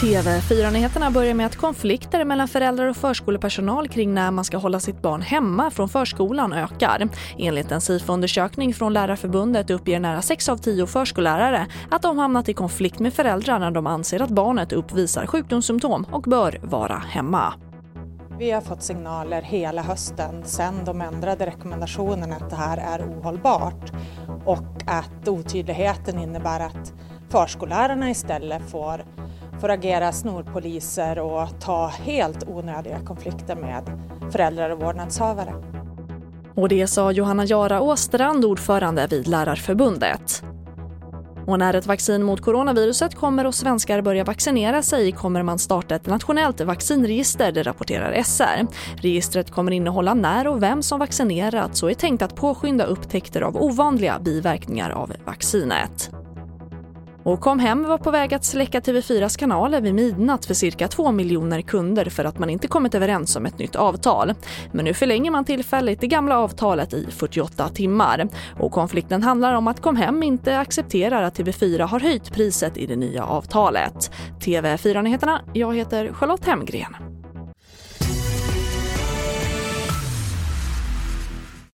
TV4-nyheterna börjar med att konflikter mellan föräldrar och förskolepersonal kring när man ska hålla sitt barn hemma från förskolan ökar. Enligt en SIFO-undersökning från Lärarförbundet uppger nära 6 av 10 förskollärare att de hamnat i konflikt med föräldrar när de anser att barnet uppvisar sjukdomssymptom och bör vara hemma. Vi har fått signaler hela hösten sedan de ändrade rekommendationerna att det här är ohållbart och att otydligheten innebär att förskollärarna istället får får agera snorpoliser och ta helt onödiga konflikter med föräldrar och vårdnadshavare. Och det sa Johanna Jara Åstrand, ordförande vid Lärarförbundet. Och när ett vaccin mot coronaviruset kommer och svenskar börjar vaccinera sig kommer man starta ett nationellt vaccinregister, det rapporterar SR. Registret kommer innehålla när och vem som vaccinerats och är tänkt att påskynda upptäckter av ovanliga biverkningar av vaccinet. Och Kom hem var på väg att släcka TV4s kanaler vid midnatt för cirka 2 miljoner kunder för att man inte kommit överens om ett nytt avtal. Men nu förlänger man tillfälligt det gamla avtalet i 48 timmar. Och konflikten handlar om att Kom hem inte accepterar att TV4 har höjt priset i det nya avtalet. TV4-nyheterna, jag heter Charlotte Hemgren.